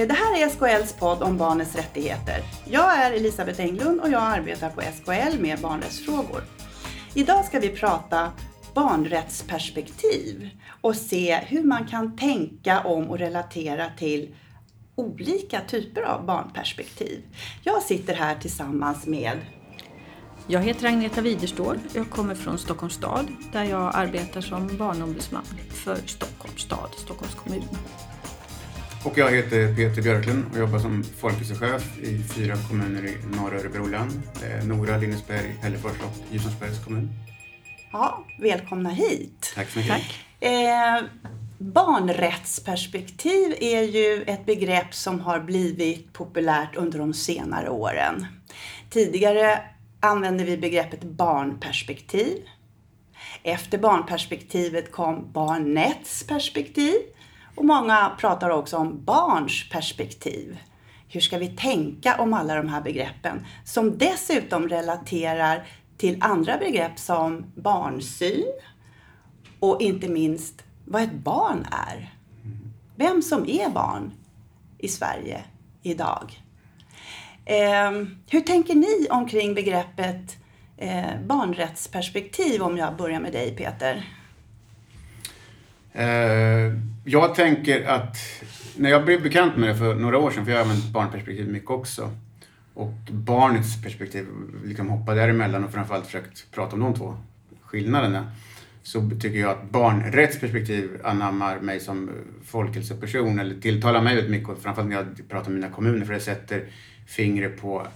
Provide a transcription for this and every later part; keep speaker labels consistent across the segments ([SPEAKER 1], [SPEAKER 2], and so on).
[SPEAKER 1] Eh, det här är SKLs podd om barnets rättigheter. Jag är Elisabeth Englund och jag arbetar på SKL med barnrättsfrågor. Idag ska vi prata barnrättsperspektiv och se hur man kan tänka om och relatera till olika typer av barnperspektiv. Jag sitter här tillsammans med
[SPEAKER 2] jag heter Agneta Widerstål. Jag kommer från Stockholms stad där jag arbetar som barnombudsman för Stockholms stad, Stockholms kommun.
[SPEAKER 3] Och jag heter Peter Björklund och jobbar som folkhälsochef i fyra kommuner i norra Örebro län. Nora, Lindesberg, Hällefors och Ljusnarsbergs kommun.
[SPEAKER 1] Ja, välkomna hit.
[SPEAKER 3] Tack så mycket.
[SPEAKER 2] Tack.
[SPEAKER 1] Eh, barnrättsperspektiv är ju ett begrepp som har blivit populärt under de senare åren. Tidigare använde vi begreppet barnperspektiv. Efter barnperspektivet kom barnets perspektiv och många pratar också om barns perspektiv. Hur ska vi tänka om alla de här begreppen som dessutom relaterar till andra begrepp som barnsyn och inte minst vad ett barn är. Vem som är barn i Sverige idag. Eh, hur tänker ni omkring begreppet eh, barnrättsperspektiv om jag börjar med dig Peter?
[SPEAKER 3] Eh, jag tänker att när jag blev bekant med det för några år sedan, för jag har använt barnperspektiv mycket också, och barnets perspektiv, liksom hoppa däremellan och framförallt försökt prata om de två skillnaderna, så tycker jag att barnrättsperspektiv anammar mig som folkhälsoperson eller tilltalar mig väldigt mycket, framförallt när jag pratar med mina kommuner, för det sätter fingret på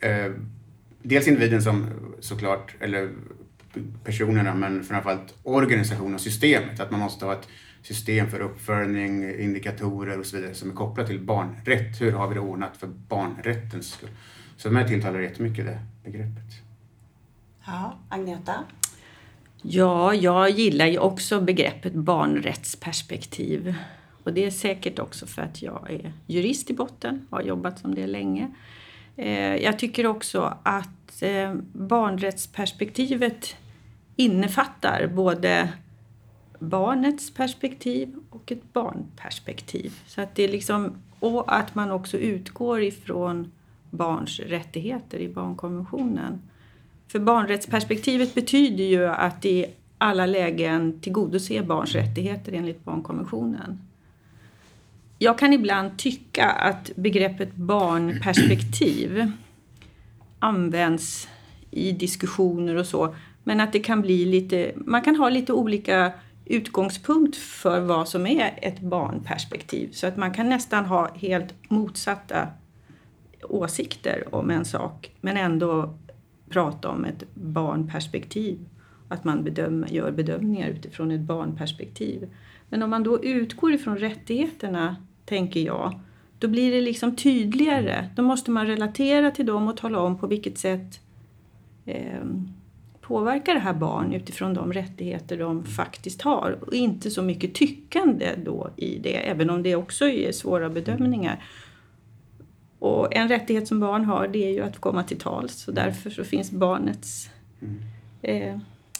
[SPEAKER 3] eh, dels individen som såklart, eller personerna, men framförallt organisationen och systemet. Att man måste ha ett system för uppföljning, indikatorer och så vidare som är kopplat till barnrätt. Hur har vi det ordnat för barnrättens skull? Så mig tilltalar jättemycket det begreppet.
[SPEAKER 1] Ja, Agneta?
[SPEAKER 2] Ja, jag gillar ju också begreppet barnrättsperspektiv. Och det är säkert också för att jag är jurist i botten och har jobbat som det länge. Eh, jag tycker också att eh, barnrättsperspektivet innefattar både barnets perspektiv och ett barnperspektiv. Så att det är liksom, och att man också utgår ifrån barns rättigheter i barnkonventionen. För barnrättsperspektivet betyder ju att i alla lägen tillgodose barns rättigheter enligt barnkonventionen. Jag kan ibland tycka att begreppet barnperspektiv används i diskussioner och så, men att det kan bli lite, man kan ha lite olika utgångspunkt för vad som är ett barnperspektiv. Så att man kan nästan ha helt motsatta åsikter om en sak, men ändå prata om ett barnperspektiv. Att man bedöm, gör bedömningar utifrån ett barnperspektiv. Men om man då utgår ifrån rättigheterna, tänker jag, då blir det liksom tydligare. Då måste man relatera till dem och tala om på vilket sätt eh, påverkar det här barn utifrån de rättigheter de faktiskt har. Och inte så mycket tyckande då i det, även om det också är svåra bedömningar. Och en rättighet som barn har det är ju att komma till tals. Så därför så finns barnets eh,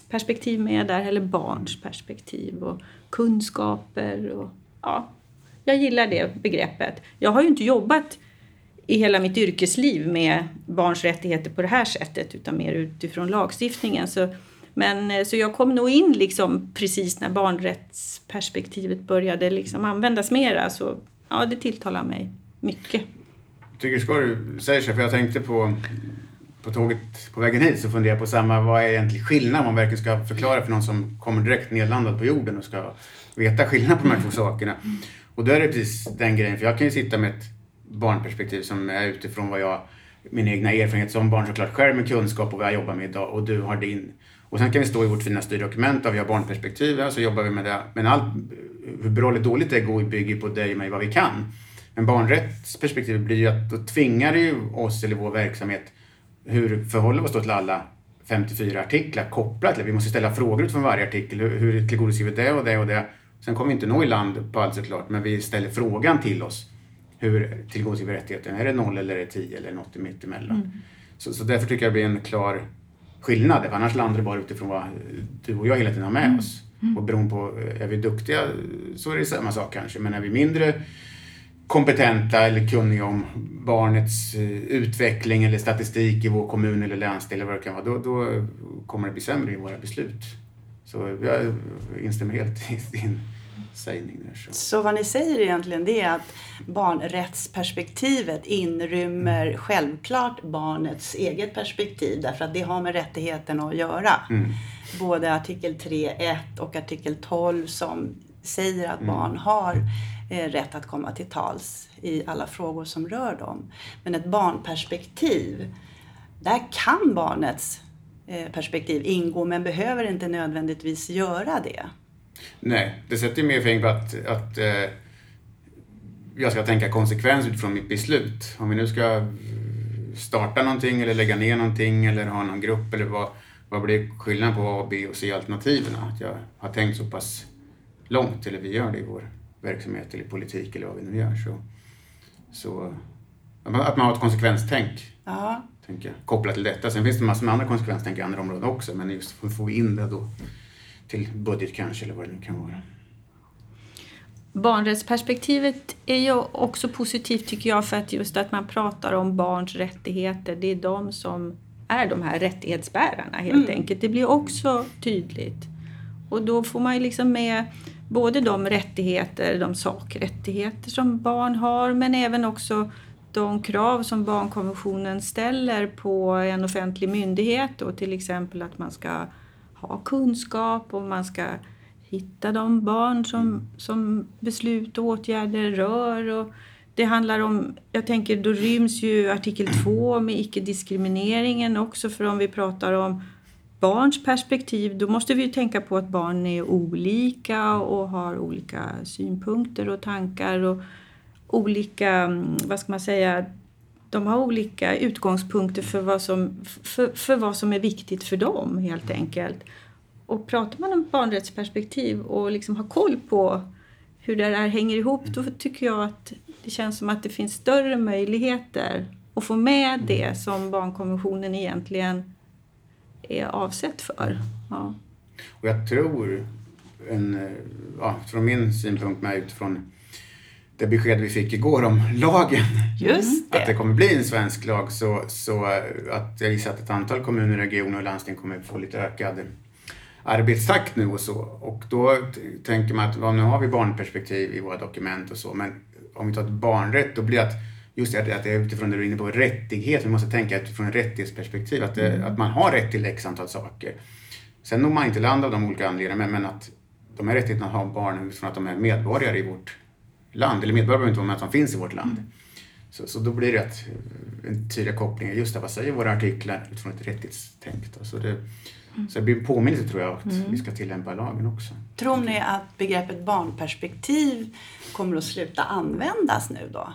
[SPEAKER 2] perspektiv med där, eller barns perspektiv och kunskaper. Och, ja, jag gillar det begreppet. Jag har ju inte jobbat i hela mitt yrkesliv med barns rättigheter på det här sättet utan mer utifrån lagstiftningen. Så, men, eh, så jag kom nog in liksom precis när barnrättsperspektivet började liksom användas mera. Så ja, det tilltalar mig mycket.
[SPEAKER 3] Jag tycker det ska du säger sig, för jag tänkte på på tåget på vägen hit så funderar jag på samma, vad är egentligen skillnaden om man verkligen ska förklara för någon som kommer direkt nedlandad på jorden och ska veta skillnaden på de här två sakerna. Och då är det precis den grejen, för jag kan ju sitta med ett barnperspektiv som är utifrån vad jag, min egna erfarenhet som barn såklart själv med kunskap och vad jag jobbar med idag och du har din. Och sen kan vi stå i vårt fina styrdokument där vi har barnperspektiv och så jobbar vi med det. Men allt, hur bra eller dåligt det går bygger på dig och mig vad vi kan. Men barnrättsperspektivet blir ju att då tvingar det ju oss eller vår verksamhet hur förhåller vi oss då till alla 54 artiklar kopplat till Vi måste ställa frågor utifrån varje artikel. Hur, hur tillgodoser vi det och det och det? Sen kommer vi inte nå i land på allt såklart, men vi ställer frågan till oss. Hur tillgodoser vi rättigheten? Är det noll eller är det 10 eller något mittemellan? Mm. Så, så därför tycker jag det blir en klar skillnad. Annars landar det bara utifrån vad du och jag hela tiden har med mm. oss. Mm. Och beroende på, är vi duktiga så är det samma sak kanske. Men är vi mindre kompetenta eller kunniga om barnets eh, utveckling eller statistik i vår kommun eller länsdel eller vad det kan vara, då, då kommer det bli sämre i våra beslut. Så jag instämmer helt i din sägning. Där, så.
[SPEAKER 1] så vad ni säger egentligen det är att barnrättsperspektivet inrymmer självklart barnets eget perspektiv därför att det har med rättigheten att göra.
[SPEAKER 3] Mm.
[SPEAKER 1] Både artikel 3.1 och artikel 12 som säger att
[SPEAKER 3] Mm.
[SPEAKER 1] barn har eh, rätt att komma till tals i alla frågor som rör dem. Men ett barnperspektiv, där kan barnets eh, perspektiv ingå men behöver inte nödvändigtvis göra det.
[SPEAKER 3] Nej, det sätter ju mer fingret på att, att eh, jag ska tänka konsekvens utifrån mitt beslut. Om vi nu ska starta någonting eller lägga ner någonting eller ha någon grupp eller vad, vad blir skillnaden på A, B och C-alternativen? Att jag har tänkt så pass långt eller vi gör det i vår verksamhet eller i politik eller vad vi nu gör. Så, så att man- har ett konsekvenstänk tänker jag, kopplat till detta. Sen finns det massor med andra konsekvenstänk i andra områden också men just får vi in det då till budget kanske eller vad det nu kan vara.
[SPEAKER 2] Barnrättsperspektivet är ju också positivt tycker jag för att just att man pratar om barns rättigheter. Det är de som är de här rättighetsbärarna helt enkelt. Det blir också tydligt. Och då får man ju liksom med både de rättigheter, de sakrättigheter som barn har men även också de krav som barnkonventionen ställer på en offentlig myndighet. Och till exempel att man ska ha kunskap och man ska hitta de barn som, som beslut och åtgärder rör. Och det handlar om, jag tänker då ryms ju artikel 2 med icke-diskrimineringen också för om vi pratar om barns perspektiv då måste vi ju tänka på att barn är olika och har olika synpunkter och tankar och olika, mm, vad ska man säga, de har olika utgångspunkter för vad som, för, för vad som är viktigt för dem helt enkelt. Och pratar man om barnrättsperspektiv och liksom har koll på hur det där hänger ihop då tycker jag att det känns som att det finns större möjligheter att få med det som barnkonventionen egentligen är avsett för. Ja.
[SPEAKER 3] Och jag tror, en, ja, från min synpunkt med utifrån det besked vi fick igår om lagen,
[SPEAKER 1] just
[SPEAKER 3] att det
[SPEAKER 1] det.
[SPEAKER 3] kommer bli en svensk lag, så, så eh, att jag gissar att ett antal kommuner, regioner och landsting kommer få lite ökad arbetstakt nu och så. Och då tänker man att ja, nu har vi barnperspektiv i våra dokument och så, men om vi tar ett barnrätt, då blir det att just det att att det är utifrån det du är inne på, rättighet. Vi måste tänka utifrån ett rättighetsperspektiv, att, det, att man har rätt till x antal saker. Sen når man inte land av de olika anledningarna, men, men att de här rättigheterna har barn utifrån att de är medborgare i vårt land. Eller medborgare behöver inte vara med att de finns i vårt land. Så, så då blir det ett, en tydlig koppling. Just det, vad säger våra artiklar utifrån ett rättighetstänk? Då? Så, det, så det blir en påminnelse tror jag att vi ska tillämpa lagen också.
[SPEAKER 1] Tror ni att begreppet barnperspektiv kommer att sluta användas nu då?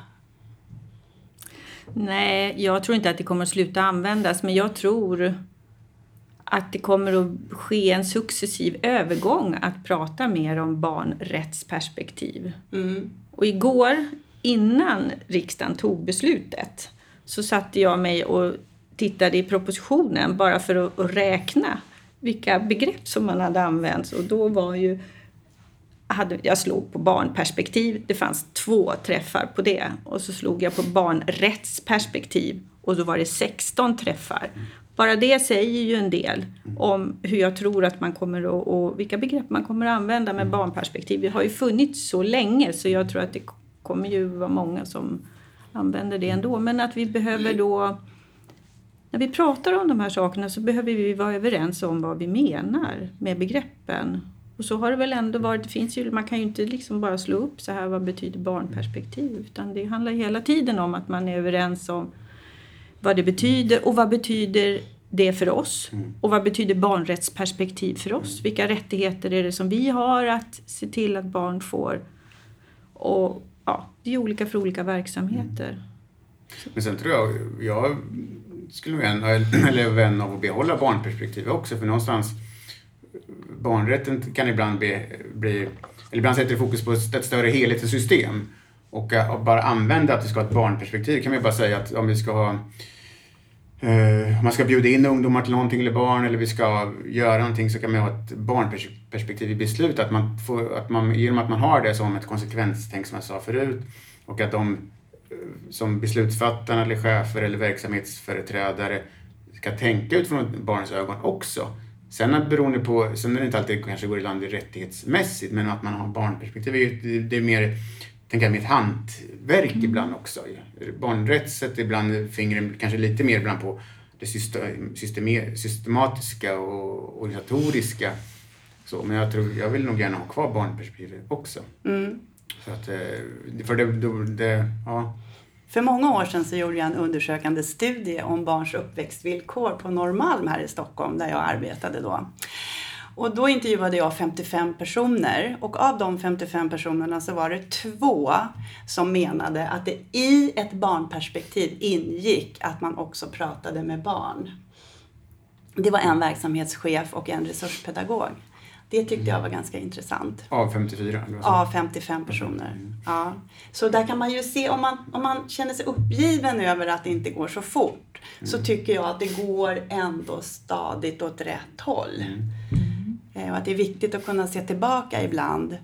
[SPEAKER 2] Nej, jag tror inte att det kommer att sluta användas men jag tror att det kommer att ske en successiv övergång att prata mer om barnrättsperspektiv.
[SPEAKER 1] Mm.
[SPEAKER 2] Och igår, innan riksdagen tog beslutet, så satte jag mig och tittade i propositionen bara för att, att räkna vilka begrepp som man hade använt. Och då var ju hade, jag slog på barnperspektiv, det fanns två träffar på det. Och så slog jag på barnrättsperspektiv och då var det 16 träffar. Bara det säger ju en del om hur jag tror att man kommer att, och vilka begrepp man kommer att använda med barnperspektiv. Det har ju funnits så länge så jag tror att det kommer ju vara många som använder det ändå. Men att vi behöver då när vi pratar om de här sakerna så behöver vi vara överens om vad vi menar med begreppen. Och så har det väl ändå varit. Det finns ju, man kan ju inte liksom bara slå upp så här vad betyder barnperspektiv. Utan det handlar hela tiden om att man är överens om vad det betyder och vad betyder det för oss? Och vad betyder barnrättsperspektiv för oss? Vilka rättigheter är det som vi har att se till att barn får? Och ja, det är olika för olika verksamheter.
[SPEAKER 3] Men sen tror jag, jag skulle vän, eller vän av att behålla barnperspektivet också för någonstans barnrätten kan ibland bli, bli eller ibland sätter det fokus på ett större helhetssystem och eh, och bara använda att vi ska ha ett barnperspektiv kan man ju bara säga att om vi ska ha Uh, om man ska bjuda in ungdomar till någonting eller barn eller vi ska göra någonting så kan man ha ett barnperspektiv i beslut. Att man får, att man, genom att man har det som ett konsekvenstänk som jag sa förut Och att de eh, som beslutsfattare eller chefer eller verksamhetsföreträdare ska tänka utifrån barnens ögon också. Sen beroende på, sen är det inte alltid kanske går i land rättighetsmässigt, men att man har barnperspektiv, det är, det är mer, tänker jag, med ett hantverk mm. ibland också. Barnrätt sätter ibland fingret kanske lite mer ibland på det systematiska och organisatoriska. Så, men jag, tror, jag vill nog gärna ha kvar barnperspektivet också. Mm. Så att, eh, för det, det, ja.
[SPEAKER 1] För många år sedan så gjorde jag en undersökande studie om barns uppväxtvillkor på Norrmalm här i Stockholm där jag arbetade då. Och då intervjuade jag 55 personer och av de 55 personerna så var det två som menade att det i ett barnperspektiv ingick att man också pratade med barn. Det var en verksamhetschef och en resurspedagog. Det tyckte jag var ganska intressant.
[SPEAKER 3] Av 54?
[SPEAKER 1] Av 55 personer. Ja. Så där kan man ju se, om man, om man känner sig uppgiven över att det inte går så fort, mm. så tycker jag att det går ändå stadigt åt rätt håll. Mm. Eh, och att det är viktigt att kunna se tillbaka ibland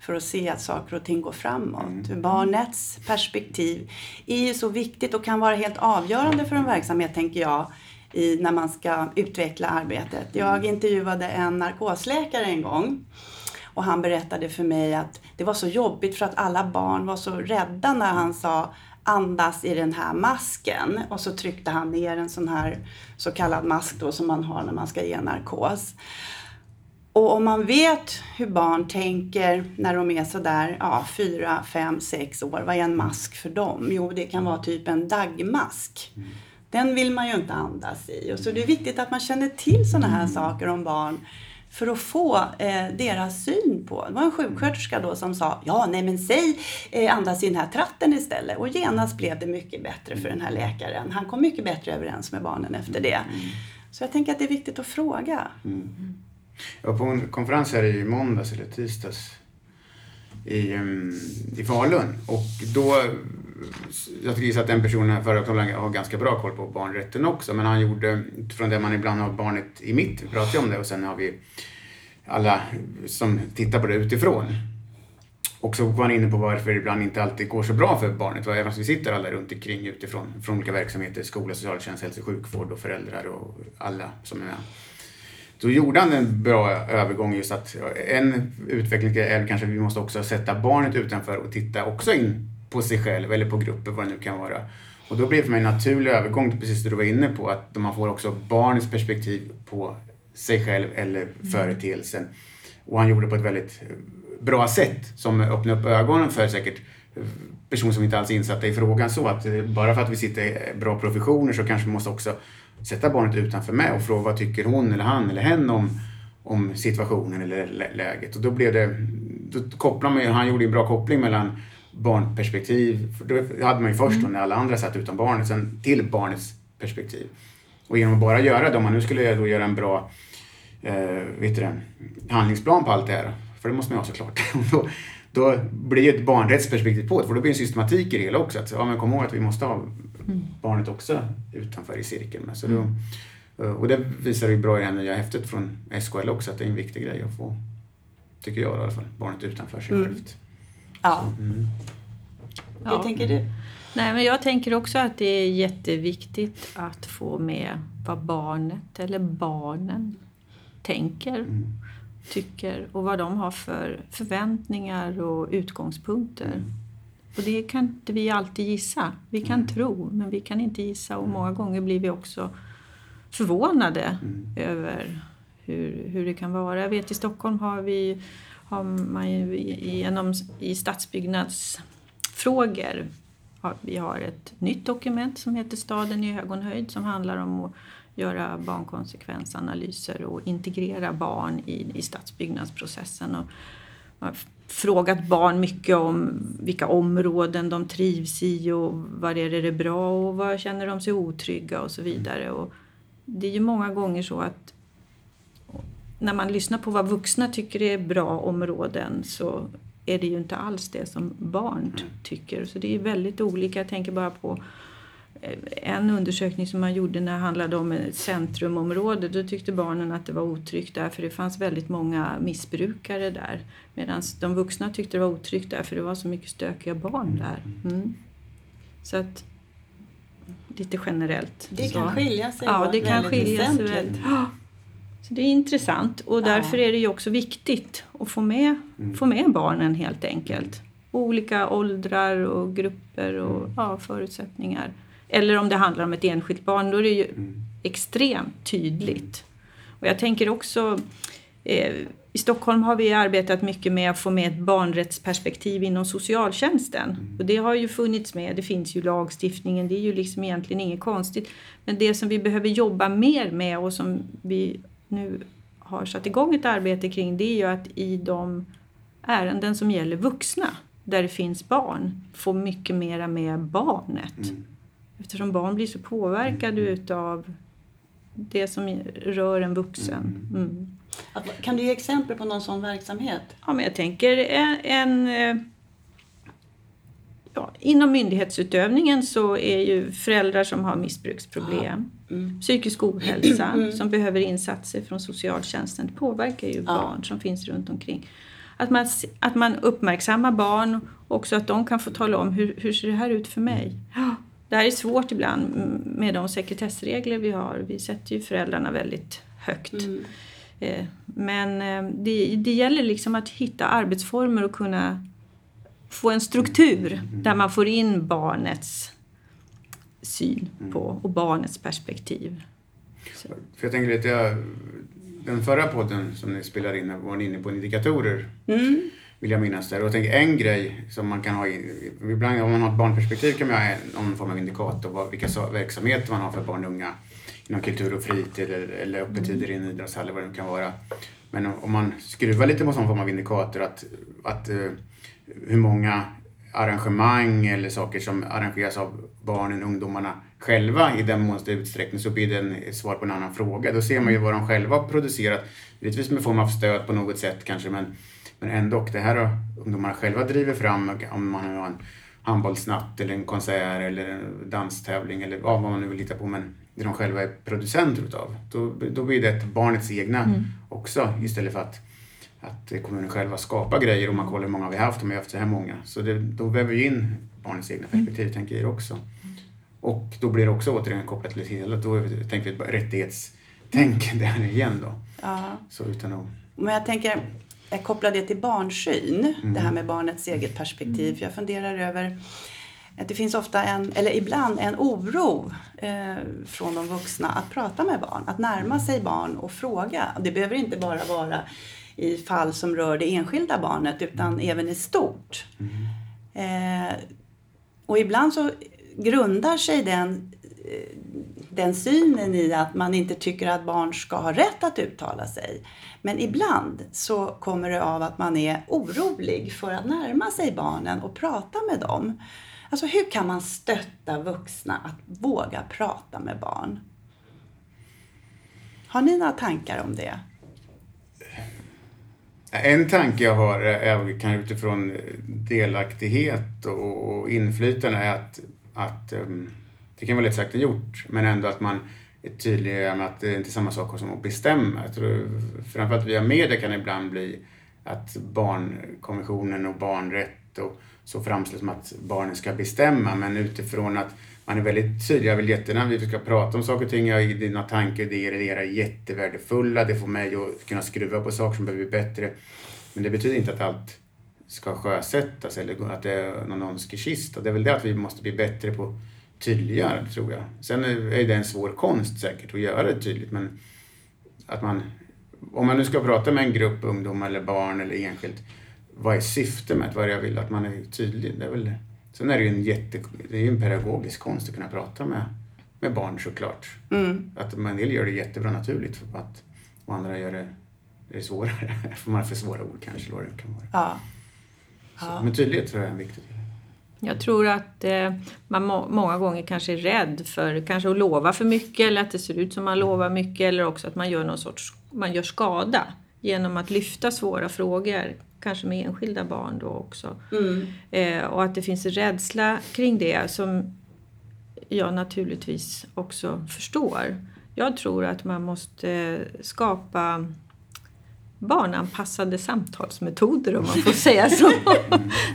[SPEAKER 1] för att se att saker och ting går framåt. Mm. Barnets perspektiv är ju så viktigt och kan vara helt avgörande för en verksamhet, tänker jag, i, när man ska utveckla arbetet. Jag intervjuade en narkosläkare en gång och han berättade för mig att det var så jobbigt för att alla barn var så rädda när han sa andas i den här masken och så tryckte han ner en sån här så kallad mask då som man har när man ska ge narkos. Och om man vet hur barn tänker när de är sådär ja, fyra, fem, sex år, vad är en mask för dem? Jo, det kan vara typ en dagmask. Mm. Den vill man ju inte andas i. Och så det är viktigt att man känner till sådana här saker om barn för att få eh, deras syn på. Det var en sjuksköterska då som sa, ja nej men säg eh, andas i den här tratten istället. Och genast blev det mycket bättre för den här läkaren. Han kom mycket bättre överens med barnen efter det. Mm. Så jag tänker att det är viktigt att fråga. Mm.
[SPEAKER 3] Jag var på en konferens här i måndags eller tisdags i, ehm, i Falun och då jag skulle gissa att den personen, företagaren, har ganska bra koll på barnrätten också. Men han gjorde, utifrån det man ibland har barnet i mitt, vi pratar ju om det, och sen har vi alla som tittar på det utifrån. Och så var han inne på varför det ibland inte alltid går så bra för barnet. Även fast vi sitter alla runt omkring utifrån, från olika verksamheter, skola, socialtjänst, hälso och sjukvård och föräldrar och alla som är med. Då gjorde han en bra övergång just att en utveckling är kanske att vi måste också sätta barnet utanför och titta också in på sig själv eller på grupper, vad det nu kan vara. Och då blir det för mig en naturlig övergång, precis det du var inne på, att man får också barnets perspektiv på sig själv eller mm. företeelsen. Och han gjorde det på ett väldigt bra sätt som öppnade upp ögonen för säkert personer som inte alls är insatta i frågan så att bara för att vi sitter i bra professioner så kanske vi måste också sätta barnet utanför med och fråga vad tycker hon eller han eller hen om, om situationen eller läget. Och då blev det, då kopplar man ju, han gjorde en bra koppling mellan barnperspektiv. För då hade man ju först mm. när alla andra satt utan barnet, sen till barnets perspektiv. Och genom att bara göra det, om man nu skulle då göra en bra eh, vet du det, handlingsplan på allt det här, för det måste man ju ha såklart, då, då blir ju ett barnrättsperspektiv på det, för då blir det en systematik i det hela också. Att, ja, men kom ihåg att vi måste ha mm. barnet också utanför i cirkeln. Med. Så då, mm. och det visar ju bra i det här nya häftet från SKL också, att det är en viktig grej att få, tycker jag i alla fall, barnet utanför sig mm. självt.
[SPEAKER 1] Ja. Mm. Hur tänker du?
[SPEAKER 2] Nej, men jag tänker också att det är jätteviktigt att få med vad barnet eller barnen tänker, mm. tycker och vad de har för förväntningar och utgångspunkter. Mm. Och det kan inte vi alltid gissa. Vi kan mm. tro, men vi kan inte gissa och många gånger blir vi också förvånade mm. över hur, hur det kan vara. Jag vet i Stockholm har vi har man ju genom, i stadsbyggnadsfrågor vi har ett nytt dokument som heter Staden i ögonhöjd som handlar om att göra barnkonsekvensanalyser och integrera barn i, i stadsbyggnadsprocessen. Och frågat barn mycket om vilka områden de trivs i och var är det bra och var känner de sig otrygga och så vidare. Och det är ju många gånger så att när man lyssnar på vad vuxna tycker är bra områden så är det ju inte alls det som barn tycker. Så det är väldigt olika. Jag tänker bara på en undersökning som man gjorde när det handlade om ett centrumområde, då tyckte barnen att det var otryggt där för det fanns väldigt många missbrukare där. Medan de vuxna tyckte det var otryggt där för det var så mycket stökiga barn där. Mm. Så att, lite generellt.
[SPEAKER 1] Det
[SPEAKER 2] så.
[SPEAKER 1] kan skilja sig
[SPEAKER 2] Ja, det kan skilja sig väldigt. Så det är intressant och därför är det ju också viktigt att få med, få med barnen helt enkelt. Olika åldrar och grupper och ja, förutsättningar. Eller om det handlar om ett enskilt barn, då är det ju extremt tydligt. Och jag tänker också eh, i Stockholm har vi arbetat mycket med att få med ett barnrättsperspektiv inom socialtjänsten. Och det har ju funnits med, det finns ju lagstiftningen, det är ju liksom egentligen inget konstigt. Men det som vi behöver jobba mer med och som vi nu har satt igång ett arbete kring det är ju att i de ärenden som gäller vuxna, där det finns barn, få mycket mera med barnet. Eftersom barn blir så påverkade utav det som rör en vuxen. Mm.
[SPEAKER 1] Att, kan du ge exempel på någon sån verksamhet?
[SPEAKER 2] Ja, men jag tänker en, en eh, ja, inom myndighetsutövningen så är ju föräldrar som har missbruksproblem, psykisk ohälsa som behöver insatser från socialtjänsten. Det påverkar ju barn som finns runt omkring. Att man, att man uppmärksammar barn också att de kan få tala om hur, hur ser det här ut för mig. Ja, det här är svårt ibland mm, med de sekretessregler vi har. Vi sätter ju föräldrarna väldigt högt. Eh, Men eh, det, det gäller liksom att hitta arbetsformer och kunna få en struktur där man får in barnets syn på och barnets perspektiv. Så,
[SPEAKER 3] För jag tänker lite, den förra podden som ni spelade in var ni inne på indikatorer. Vill jag minnas där. Och jag tänker en grej som man kan ha, i, ibland om man har ett barnperspektiv kan man ha någon form av indikator vad, vilka så, verksamheter man har för barn och unga. Inom kultur och fritid eller, eller öppettider i en idrottshall eller vad det nu kan vara. Men om- om man skruvar lite på sån form av indikator att, att uh, hur många arrangemang eller saker som arrangeras av barnen, ungdomarna själva i den månsta utsträckning så blir det en, ett svar på en annan fråga. Då ser man ju vad de själva har producerat, givetvis med form av stöd på något sätt kanske men, men ändå. Det här har ungdomarna själva driver fram om man har en handbollsnatt eller en konsert eller en danstävling eller vad man nu vill hitta på men det de själva är producenter utav. Då, då blir det barnets egna också istället för att att kommunen själva skapar grejer och man kollar hur många vi har haft, om vi har haft så här många. Så det, då väver vi in barnets egna perspektiv, tänker jag också. Och då blir det också återigen kopplat till hela, då är vi- tänker vi rättighetstänk där igen då.
[SPEAKER 1] Ja.
[SPEAKER 3] Så utan att...
[SPEAKER 1] Men jag tänker, jag kopplar det till barnsyn, det här med barnets eget perspektiv. För jag funderar över att det finns ofta en, eller ibland en oro eh, från de vuxna att prata med barn, att närma sig barn och fråga. Det behöver inte bara vara i fall som rör det enskilda barnet utan även i stort. Eh, och ibland så grundar sig den, eh, den synen i att man inte tycker att barn ska ha rätt att uttala sig. Men ibland så kommer det av att man är orolig för att närma sig barnen och prata med dem. Alltså hur kan man stötta vuxna att våga prata med barn? Har ni några tankar om det?
[SPEAKER 3] En tanke jag har eh, är kan utifrån eh, delaktighet och, och inflytande är att, att um, det kan vara lätt sagt och gjort, men ändå att man är tydlig med att det inte är samma sak som att bestämma. Jag tror, framförallt via media kan det ibland bli att barnkonventionen och barnrätt och så framställs som att barnen ska bestämma, men utifrån att man är väldigt tydlig. Jag vill jättegärna att vi ska prata om saker och ting. Jag, dina tankar, idéer, idéer är jättevärdefulla. Det får mig att kunna skruva på saker som behöver bli bättre. Men det betyder inte att allt ska sjösättas eller att det är någon önskekiss. Det är väl det att vi måste bli bättre på att tydliggöra, tror jag. Sen är det en svår konst säkert att göra det tydligt, men att man, om man nu ska prata med en grupp ungdomar eller barn eller enskilt, vad är syftet med det? Vad är det jag vill att man är tydlig? Det är väl det. Sen är det ju en, jätte, det är en pedagogisk konst att kunna prata med, med barn såklart.
[SPEAKER 1] Mm.
[SPEAKER 3] Att en del gör det jättebra naturligt för att, och andra gör det, det är svårare. för man har för svåra ord kanske, det kan vara.
[SPEAKER 1] Ja.
[SPEAKER 3] Så, men tydlighet tror jag är en viktig del.
[SPEAKER 2] Jag tror att eh, man må, många gånger kanske är rädd för kanske att lova för mycket eller att det ser ut som man lovar mycket eller också att man gör någon sorts man gör skada genom att lyfta svåra frågor, kanske med enskilda barn då också.
[SPEAKER 1] Mm.
[SPEAKER 2] Eh, och att det finns en rädsla kring det som jag naturligtvis också förstår. Jag tror att man måste skapa barnanpassade samtalsmetoder om man får säga så.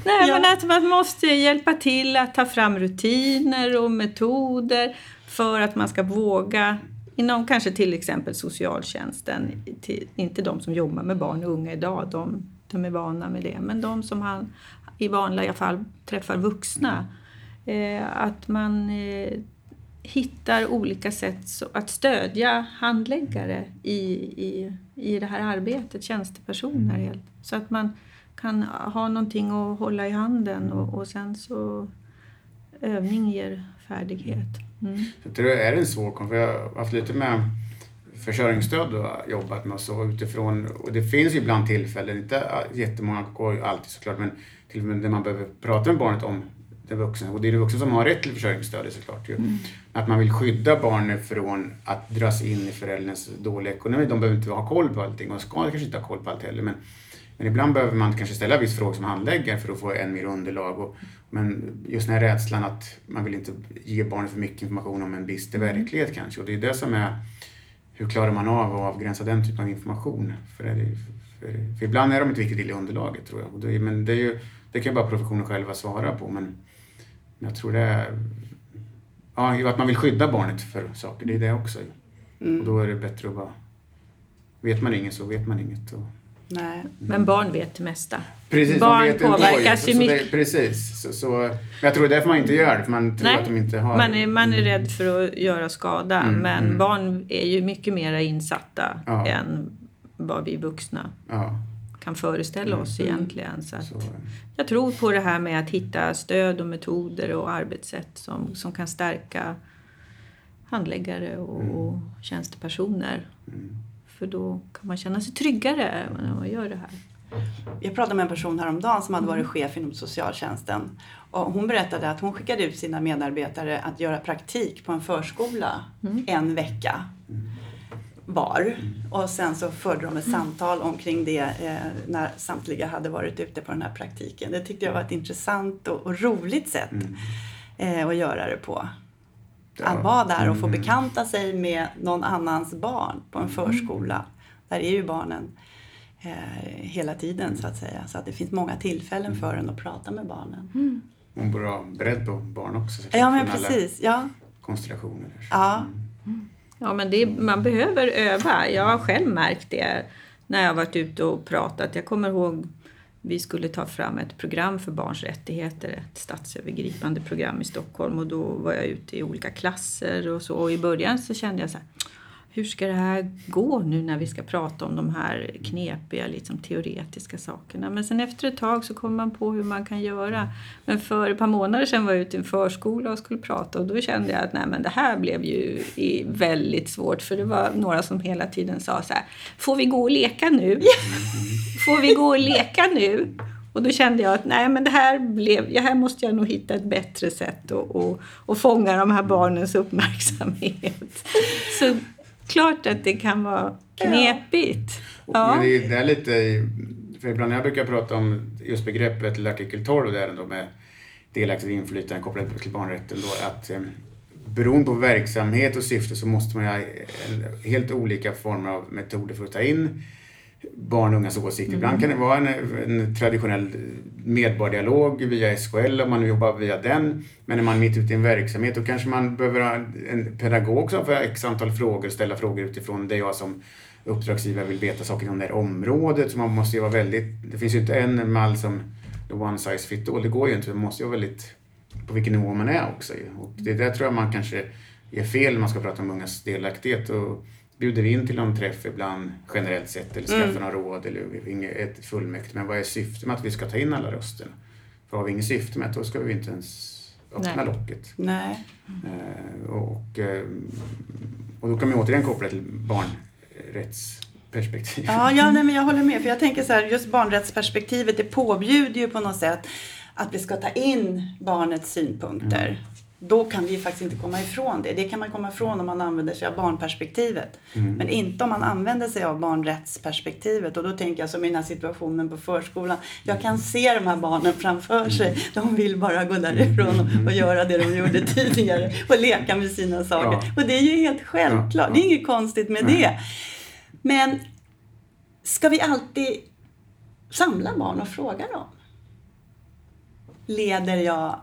[SPEAKER 2] Nej, ja. men att man måste hjälpa till att ta fram rutiner och metoder för att man ska våga inom kanske till exempel socialtjänsten, till, inte de som jobbar med barn och unga idag, de, de är vana med det, men de som han, i vanliga fall träffar vuxna. Eh, att man eh, hittar olika sätt att stödja handläggare i, i, i det här arbetet, tjänstepersoner helt. Så att man kan ha någonting att hålla i handen och, och sen så övning ger färdighet.
[SPEAKER 3] Mm. Jag tror det är en svår konflikt. Jag har haft lite med försörjningsstöd och jobbat med och så utifrån. Och det finns ju ibland tillfällen, inte jättemånga går alltid såklart, men till och med när man behöver prata med barnet om den vuxna. Och det är den vuxna som har rätt till försörjningsstöd såklart. Ju. Mm. Att man vill skydda barnet från att dras in i förälderns dåliga ekonomi. De behöver inte ha koll på allting och ska kanske inte ha koll på allt heller. Men, men ibland behöver man kanske ställa viss fråga som handläggare för att få än mer underlag. Och, men just den här rädslan att man vill inte ge barnet för mycket information om en bister mm. verklighet kanske. Och det är det som är, hur klarar man av att avgränsa den typen av information? För, det, för, för ibland är de ett viktigt del i underlaget tror jag. Det, men det, är ju, det kan ju bara professionen själva svara på. Men, jag tror det är ja, att man vill skydda barnet för saker. Det är det också. Mm. Och då är det bättre att bara... Vet man inget så vet man inget. Och,
[SPEAKER 2] Nej. Mm. Men barn vet det mesta.
[SPEAKER 3] Precis,
[SPEAKER 2] barn påverkas ju mycket.
[SPEAKER 3] Det, precis. Så, så, men jag tror det är därför man inte gör det, för man tror
[SPEAKER 2] Nej.
[SPEAKER 3] att de inte har...
[SPEAKER 2] Man är, man är mm. rädd för att göra skada, mm, men mm. barn är ju mycket mer insatta ja. än vad vi vuxna ja kan föreställa oss mm. egentligen. Så, så Jag tror på det här med att hitta stöd och metoder och arbetssätt som, som kan stärka handläggare och, mm. och tjänstepersoner. Mm. För då kan man känna sig tryggare när man gör det här.
[SPEAKER 1] Jag pratade med en person häromdagen som hade varit mm. chef inom socialtjänsten. Och hon berättade att hon skickade ut sina medarbetare att göra praktik på en förskola mm. en vecka. Mm var. Och sen så förde de ett samtal omkring det eh, när samtliga hade varit ute på den här praktiken. Det tyckte jag var ett intressant och, och roligt sätt mm. eh, att göra det på. Ja. Att vara där och få mm. bekanta sig med någon annans barn på en mm. förskola. Där är ju barnen eh, hela tiden så att säga. Så att det finns många tillfällen för en att prata med barnen. Mm.
[SPEAKER 3] Hon borde vara beredd på barn också.
[SPEAKER 1] Ja, men precis. Ja.
[SPEAKER 3] Konstellationer.
[SPEAKER 1] Ja.
[SPEAKER 2] Mm. Ja, men det, man behöver öva. Jag har själv märkt det när jag har varit ute och pratat. Jag kommer ihåg vi skulle ta fram ett program för barns rättigheter, ett statsövergripande program i Stockholm och då var jag ute i olika klasser och så. Och i början så kände jag så här, hur ska det här gå nu när vi ska prata om de här knepiga liksom, teoretiska sakerna. Men sen efter ett tag så kommer man på hur man kan göra. Men för ett par månader sedan var jag ute i en förskola och skulle prata och då kände jag att nej, men det här blev ju väldigt svårt för det var några som hela tiden sa så här, får vi gå och leka nu? får vi gå och leka nu? Och då kände jag att nej, men det här, blev, här måste jag nog hitta ett bättre sätt att, och, och fånga de här barnens uppmärksamhet. Så klart att det kan vara knepigt.
[SPEAKER 3] Ja. Men det, är lite, för ibland när jag brukar prata om just begreppet eller artikel 12 där då med delaktigt inflytande kopplat till barnrätten då att eh, beroende på verksamhet och syfte så måste man ha helt olika former av metoder för att ta in barn och ungas åsikter. Ibland kan det vara en, en traditionell medborgardialog via SKL om man jobbar via den. Men när man är mitt ute i en verksamhet då kanske man behöver ha en pedagog som får x antal frågor, ställa frågor utifrån det jag som uppdragsgivare vill veta saker om det här området. Så man måste ju vara väldigt, det finns ju inte en mall som one size fit all, det går ju inte. Man måste ju vara väldigt på vilken nivå man är också. Och det där tror jag man kanske är fel när man ska prata om ungas delaktighet. Och bjuder in till någon träff ibland generellt sett eller skaffar mm. några råd eller ett fullmäktige. Men vad är syftet med att vi ska ta in alla rösterna? För har vi inget syfte med det, då ska vi inte ens öppna Nej. locket.
[SPEAKER 1] Nej.
[SPEAKER 3] Eh, och, eh, och då kan man återigen koppla till barnrättsperspektiv.
[SPEAKER 1] Ja, ja nej, men jag håller med. För jag tänker så här, just barnrättsperspektivet, det påbjuder ju på något sätt att vi ska ta in barnets synpunkter. Mm. Då kan vi faktiskt inte komma ifrån det. Det kan man komma ifrån om man använder sig av barnperspektivet.
[SPEAKER 3] Mm.
[SPEAKER 1] Men inte om man använder sig av barnrättsperspektivet. Och då tänker jag som i den här situationen på förskolan. Jag kan se de här barnen framför sig. De vill bara gå därifrån och, och göra det de gjorde tidigare. Och leka med sina saker.
[SPEAKER 3] Ja.
[SPEAKER 1] Och det är ju helt självklart.
[SPEAKER 3] Ja, ja.
[SPEAKER 1] Det är inget konstigt med
[SPEAKER 3] Nej.
[SPEAKER 1] det. Men ska vi alltid samla barn och fråga dem? Leder, jag,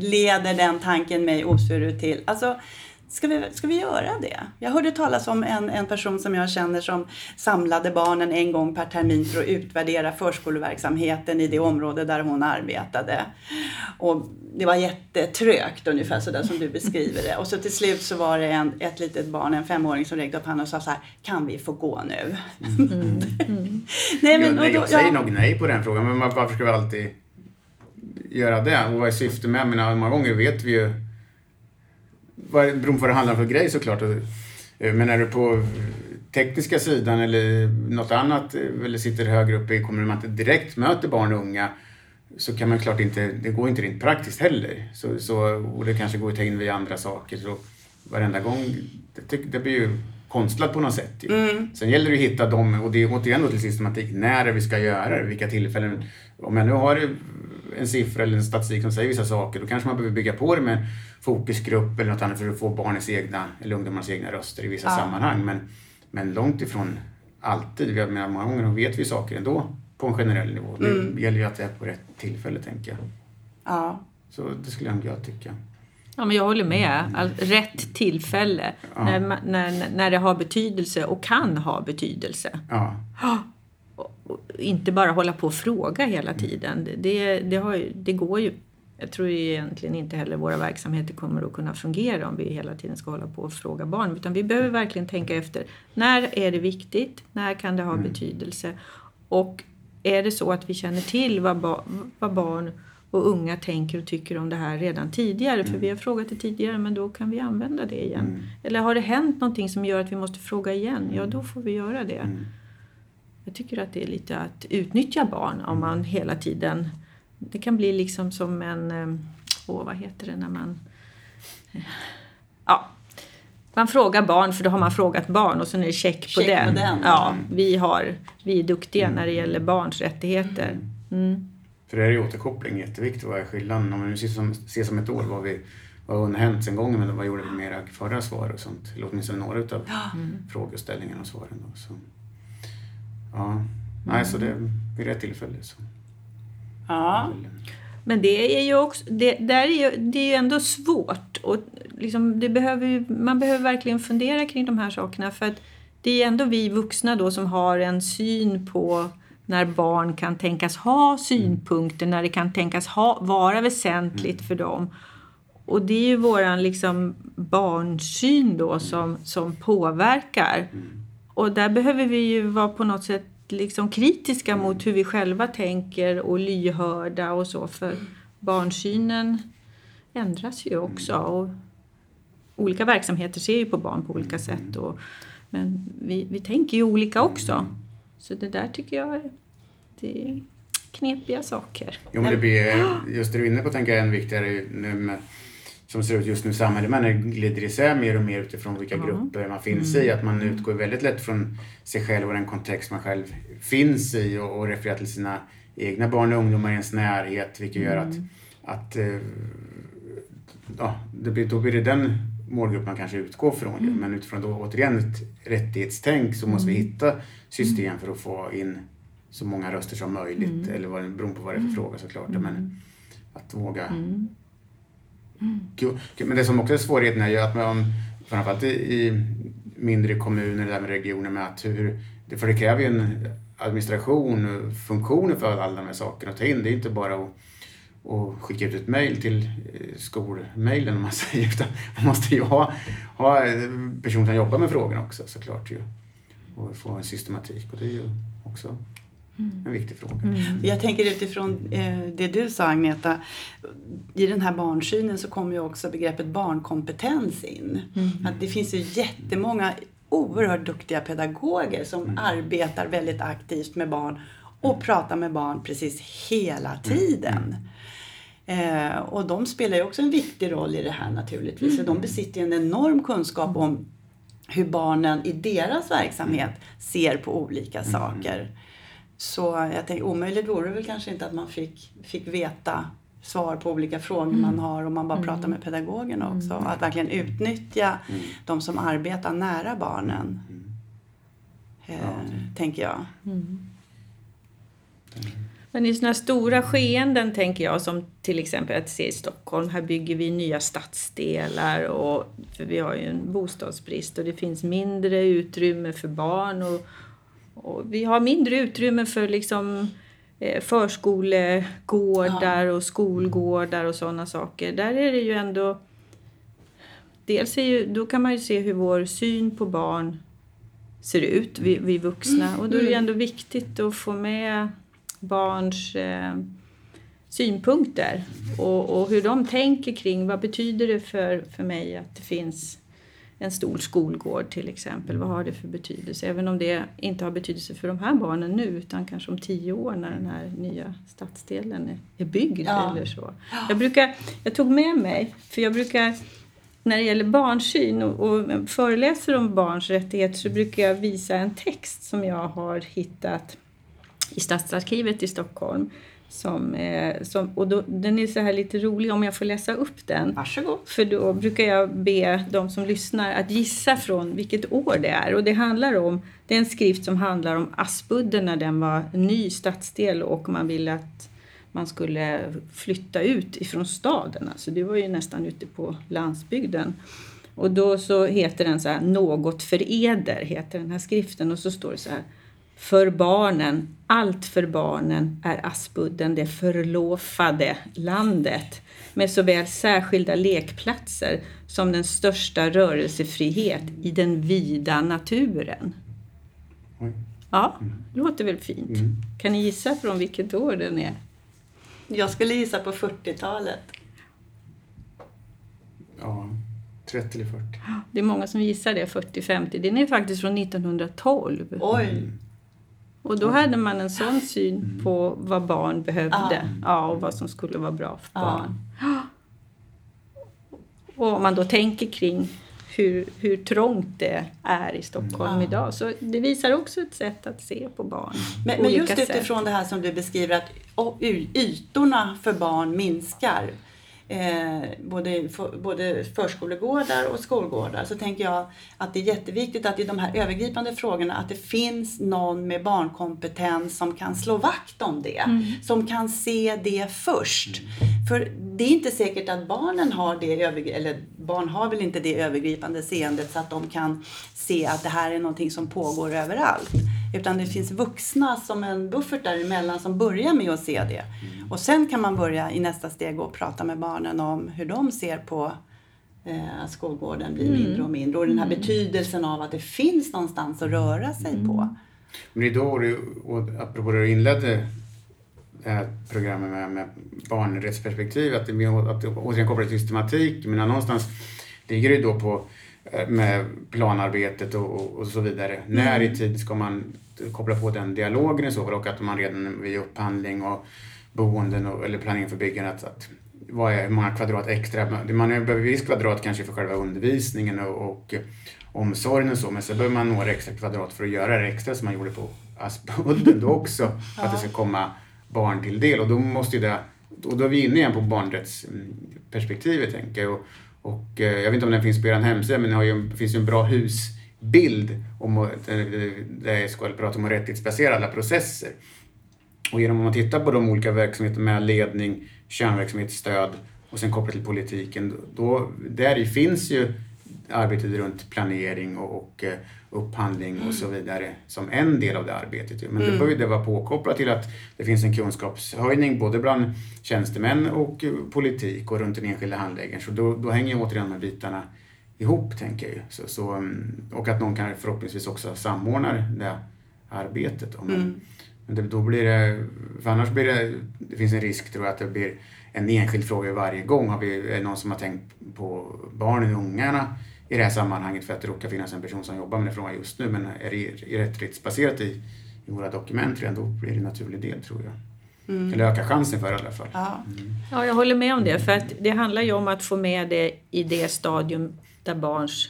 [SPEAKER 1] leder den tanken mig osvuret till? Alltså, ska vi, ska vi göra det? Jag hörde talas om en, en person som jag känner som samlade barnen en gång per termin för att utvärdera förskoleverksamheten i det område där hon arbetade. Och det var jättetrögt, ungefär sådär som du beskriver det. Och så till slut så var det en, ett litet barn, en femåring, som räckte upp handen och sa så här, kan vi få gå nu? nej,
[SPEAKER 3] Jag,
[SPEAKER 1] men,
[SPEAKER 3] nej,
[SPEAKER 1] och då-
[SPEAKER 3] jag säger
[SPEAKER 1] ja.
[SPEAKER 3] nog nej på den frågan, men var- varför ska vi alltid göra det? Och vad är syftet med? Jag menar, många gånger vet vi ju vad beror på vad det handlar om för grej såklart. Eh, Men är du på tekniska sidan eller något annat, eh, eller sitter högre upp i kommunen, man inte direkt möter barn och unga, så kan man klart inte, det går inte rent praktiskt heller. Så, så, och det kanske går att ta in via andra saker. Så varenda gång, det, det blir ju konstlat på något sätt. Ju. Sen gäller det att hitta dem, och det är återigen då till systematik, när är vi ska göra det, vilka tillfällen. Om jag nu har en siffra eller en statistik som säger vissa saker, då kanske man behöver bygga på det med fokusgrupp eller något annat för att få barnens egna, eller ungdomarnas egna röster i vissa
[SPEAKER 1] Ja.
[SPEAKER 3] sammanhang. Men, men långt ifrån alltid. Jag menar, många gånger vet vi saker ändå på en generell nivå. Det gäller ju att det är på rätt tillfälle, tänker jag.
[SPEAKER 1] Ja.
[SPEAKER 3] Så det skulle jag tycka.
[SPEAKER 2] Ja, men jag håller med. All, rätt tillfälle.
[SPEAKER 3] Ja.
[SPEAKER 2] När, när, när det har betydelse och kan ha betydelse.
[SPEAKER 3] Ja.
[SPEAKER 2] Och inte bara hålla på och fråga hela tiden. Det- Det, har det går ju. Jag tror egentligen inte heller våra verksamheter kommer att kunna fungera om vi hela tiden ska hålla på och fråga barn. Utan vi behöver verkligen tänka efter. När är det viktigt? När kan det ha betydelse? Och är det så att vi känner till vad, ba, vad barn och unga tänker och tycker om det här redan tidigare? För vi har frågat det tidigare men då kan vi använda det igen. Eller har det hänt någonting som gör att vi måste fråga igen? Ja, då får vi göra det.
[SPEAKER 3] Mm.
[SPEAKER 2] Jag tycker att det är lite att utnyttja barn om man hela tiden... Det kan bli liksom som en... eh, Åh, vad heter det när man... eh, Ja. Man frågar barn för då har man frågat barn och sen är det check på
[SPEAKER 1] Check på
[SPEAKER 2] den.
[SPEAKER 1] den.
[SPEAKER 2] Ja, vi, har, vi är duktiga när det gäller barns rättigheter. Mm.
[SPEAKER 3] För det är ju återkoppling jätteviktigt. Vad är skillnaden? Om vi nu ser som, ser som ett år, vad, vi, vad har hänt sen gången? Men vad gjorde vi mera förra svar och sånt? Eller åtminstone några utav frågeställningarna och svaren. Då, så. Ja, nej, så det vid rätt tillfälle så.
[SPEAKER 1] Ja.
[SPEAKER 2] Men det är ju också, det, där är ju, det är ju ändå svårt. Och liksom, det behöver man behöver verkligen fundera kring de här sakerna. För att det är ändå vi vuxna då som har en syn på när barn kan tänkas ha synpunkter, när det kan tänkas ha, vara väsentligt för dem. Och det är ju våran liksom barnsyn då som, som påverkar. Och där behöver vi ju vara på något sätt liksom kritiska mot hur vi själva tänker och lyhörda och så. För barnsynen ändras ju också. Och olika verksamheter ser ju på barn på olika sätt. Och, men vi, vi tänker ju olika också. Så det där tycker jag är, det är knepiga saker.
[SPEAKER 3] Jo, men det blir, just det du är inne på tänker jag är än viktigare nu med, som ser ut just nu i samhället. Man glider isär mer och mer utifrån vilka grupper man finns i. Att man utgår väldigt lätt från sig själv och den kontext man själv finns i och, och refererar till sina egna barn och ungdomar i ens närhet. Vilket gör att, att eh, ja, det blir, då blir det den målgrupp man kanske utgår från. ju. Men utifrån då återigen ett rättighetstänk så måste vi hitta system för att få in så många röster som möjligt. Eller vad, beroende på vad det är för fråga såklart. Men att våga. Men det som också är svårigheten är ju att man, framförallt i, mindre kommuner eller även regioner med att hur, för det kräver ju en administration och funktioner för alla de här sakerna att ta in. Det är inte bara att och skicka ut ett mejl till eh, skolmejlen om man säger. Utan man måste ju ha, ha personer som jobbar med frågorna också såklart ju. Och få en systematik och det är ju också en viktig fråga.
[SPEAKER 1] Jag tänker utifrån eh, det du sa Agneta. I den här barnsynen så kommer ju också begreppet barnkompetens in. Att det finns ju jättemånga oerhört duktiga pedagoger som arbetar väldigt aktivt med barn och pratar med barn precis hela tiden. Eh, och de spelar ju också en viktig roll i det här naturligtvis. För de besitter ju en enorm kunskap om hur barnen i deras verksamhet ser på olika saker. Så jag tänker, omöjligt vore det väl kanske inte att man fick, fick veta svar på olika frågor man har om man bara pratar med pedagogerna också. Att verkligen utnyttja de som arbetar nära barnen. Eh, Tänker jag.
[SPEAKER 2] Men i sådana stora skeenden tänker jag som till exempel att se i Stockholm. Här bygger vi nya stadsdelar och för vi har ju en bostadsbrist och det finns mindre utrymme för barn och, och vi har mindre utrymme för liksom eh, förskolegårdar och skolgårdar och sådana saker. Där är det ju ändå Dels är ju, då kan man ju se hur vår syn på barn ser ut, vi, vi vuxna. Och då är det ju ändå viktigt att få med barns eh, synpunkter och, och hur de tänker kring vad betyder det för, för mig att det finns en stor skolgård till exempel. Vad har det för betydelse? Även om det inte har betydelse för de här barnen nu utan kanske om tio år när den här nya stadsdelen är, är byggd
[SPEAKER 1] Ja.
[SPEAKER 2] eller så. Jag, brukar, jag tog med mig, för jag brukar när det gäller barnsyn och, och föreläser om barns rättigheter så brukar jag visa en text som jag har hittat i Stadsarkivet i Stockholm. Som, eh, som, och då, den är så här lite rolig om jag får läsa upp den.
[SPEAKER 1] Varsågod.
[SPEAKER 2] För då brukar jag be de som lyssnar att gissa från vilket år det är. Och det handlar om, det är en skrift som handlar om Aspudden när den var ny stadsdel och man ville att man skulle flytta ut ifrån staden. Alltså det var ju nästan ute på landsbygden. Och då så heter den så här, Något för eder, heter den här skriften. Och så står det så här, för barnen, allt för barnen är Aspudden det förlovade landet med såväl särskilda lekplatser som den största rörelsefrihet i den vida naturen. Ja, låter väl fint.
[SPEAKER 3] Mm.
[SPEAKER 2] Kan ni gissa från vilket år den är?
[SPEAKER 1] Jag skulle gissa på 40-talet.
[SPEAKER 3] Ja, 30 eller 40.
[SPEAKER 2] Det är många som gissar det, 40-50. Den är faktiskt från 1912.
[SPEAKER 1] Oj!
[SPEAKER 2] Och då hade man en sån syn på vad barn behövde. Ja, och vad som skulle vara bra för
[SPEAKER 1] Ja.
[SPEAKER 2] barn. Och om man då tänker kring hur, hur trångt det är i Stockholm
[SPEAKER 1] Ja.
[SPEAKER 2] idag. Så det visar också ett sätt att se på barn.
[SPEAKER 1] Men,
[SPEAKER 2] på
[SPEAKER 1] men just
[SPEAKER 2] sätt.
[SPEAKER 1] utifrån det här som du beskriver att ytorna för barn minskar. Eh, både, för, både förskolegårdar och skolgårdar så tänker jag att det är jätteviktigt att i de här övergripande frågorna att det finns någon med barnkompetens som kan slå vakt om det. Som kan se det först. För det är inte säkert att barnen har det eller barn har väl inte det övergripande seendet så att de kan se att det här är någonting som pågår överallt. Utan det finns vuxna som en buffert däremellan som börjar med att se det. Och sen kan man börja i nästa steg och prata med barnen om hur de ser på eh, att skolgården blir mindre och mindre. Och den här betydelsen av att det finns någonstans att röra sig på.
[SPEAKER 3] Men det är då, du, och apropå det du inledde det här programmet med, med barnrättsperspektiv, att det, är- att det återigen kopplar till systematik. Men någonstans ligger det då på med planarbetet och, och, och så vidare. När i tid ska man koppla på den dialogen i så fall och att man redan vid upphandling och boenden och, eller planering för byggandet att, att vad är hur många kvadrat extra? Man behöver viss kvadrat kanske för själva undervisningen och, och omsorgen och så, men så behöver man några extra kvadrat för att göra det extra som man gjorde på Aspudden då också, för att det ska komma barn till del. Och då måste ju det, och då är vi inne igen på barnrättsperspektivet tänker jag. Och, och eh, jag vet inte om den finns på er hemsida, men det ju, finns ju en bra husbild om, eh, där SKL pratar om rättighetsbasera alla processer. Och genom att man tittar på de olika verksamheterna med ledning, kärnverksamhetsstöd och sen kopplat till politiken, då, där finns ju arbetet runt planering och, och eh, upphandling och så vidare som en del av det arbetet. Men det bör ju det vara påkopplat till att det finns en kunskapshöjning både bland tjänstemän och politik och runt den enskilda handläggaren. Så då, då hänger återigen de här bitarna ihop, tänker jag. Så, så, mm, och att någon kan förhoppningsvis också samordna det arbetet. då. Men, men det, då blir det, för annars blir det, det finns en risk tror jag att det blir en enskild fråga varje gång. Har vi, är det någon som har tänkt på barnen och ungarna i det här sammanhanget för att det råkar finnas en person som jobbar med den frågan just nu. Men är det rättighetsbaserat i, i våra dokument redan då blir det en naturlig del tror jag. Eller öka chansen för i alla fall.
[SPEAKER 1] Ja.
[SPEAKER 2] Ja, jag håller med om det. För att det handlar ju om att få med det i det stadium där barns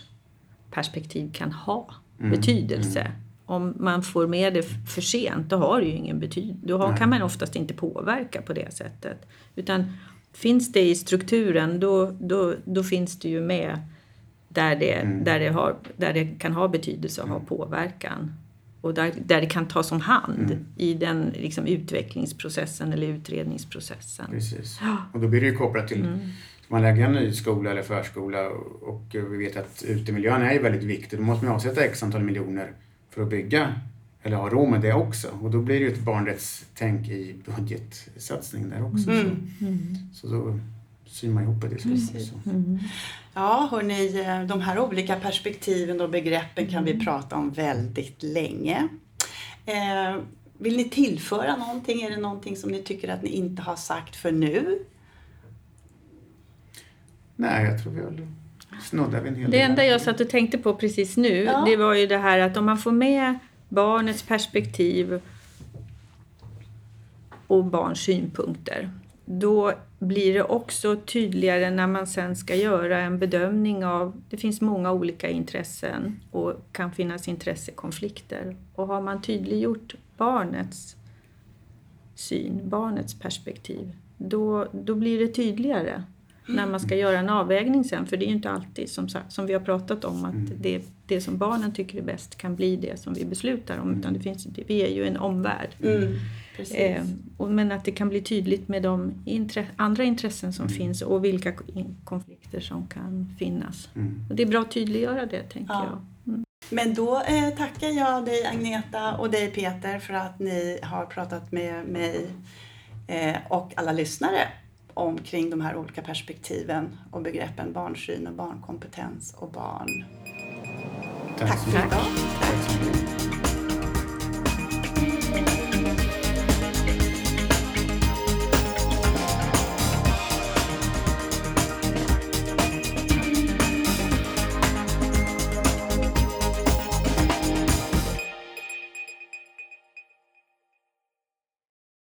[SPEAKER 2] perspektiv kan ha betydelse. Om man får med det för sent, då har det ju ingen betydelse. Då har, kan man oftast inte påverka på det sättet. Utan finns det i strukturen, då, då, då finns det ju med där det, där, det har, där det kan ha betydelse och ha påverkan. Och där, där det kan tas om hand i den liksom, utvecklingsprocessen eller utredningsprocessen.
[SPEAKER 3] Precis. Och då blir det ju kopplat till, ska man lägga en ny skola eller förskola och, och vi vet att utemiljön är väldigt viktig. Då måste man avsätta x antal miljoner för att bygga eller ha råd med det också. Och då blir det ju ett barnrättstänk i budgetsatsning där också. Så, så då syr man ihop det. Så.
[SPEAKER 1] Precis.
[SPEAKER 3] Så.
[SPEAKER 1] Ja, hörni, eh, de här olika perspektiven och begreppen kan
[SPEAKER 2] Mm.
[SPEAKER 1] vi prata om väldigt länge. Eh, vill ni tillföra någonting? Är det någonting som ni tycker att ni inte har sagt för nu?
[SPEAKER 3] Nej, jag tror vi har snuddar vid en hel
[SPEAKER 2] Det enda jag satt och tänkte på precis nu,
[SPEAKER 1] Ja.
[SPEAKER 2] det var ju det här att om man får med barnets perspektiv och barns synpunkter, då blir det också tydligare när man sen ska göra en bedömning av, det finns många olika intressen och kan finnas intressekonflikter. Och har man tydliggjort barnets syn, barnets perspektiv, då, då blir det tydligare när man ska göra en avvägning sen. För det är ju inte alltid som, som vi har pratat om att det, det som barnen tycker är bäst kan bli det som vi beslutar om. Utan det finns, vi är ju en omvärld.
[SPEAKER 1] Mm.
[SPEAKER 2] Eh, och, men att det kan bli tydligt med de intre, andra intressen som finns och vilka ko- konflikter som kan finnas.
[SPEAKER 3] Mm.
[SPEAKER 2] Och det är bra att tydliggöra det, tänker
[SPEAKER 1] Ja.
[SPEAKER 2] jag.
[SPEAKER 1] Men då eh, tackar jag dig Agneta och dig Peter för att ni har pratat med mig eh, och alla lyssnare omkring de här olika perspektiven och begreppen barnsyn och barnkompetens och barn.
[SPEAKER 3] Tack så
[SPEAKER 1] för idag.
[SPEAKER 3] Tack.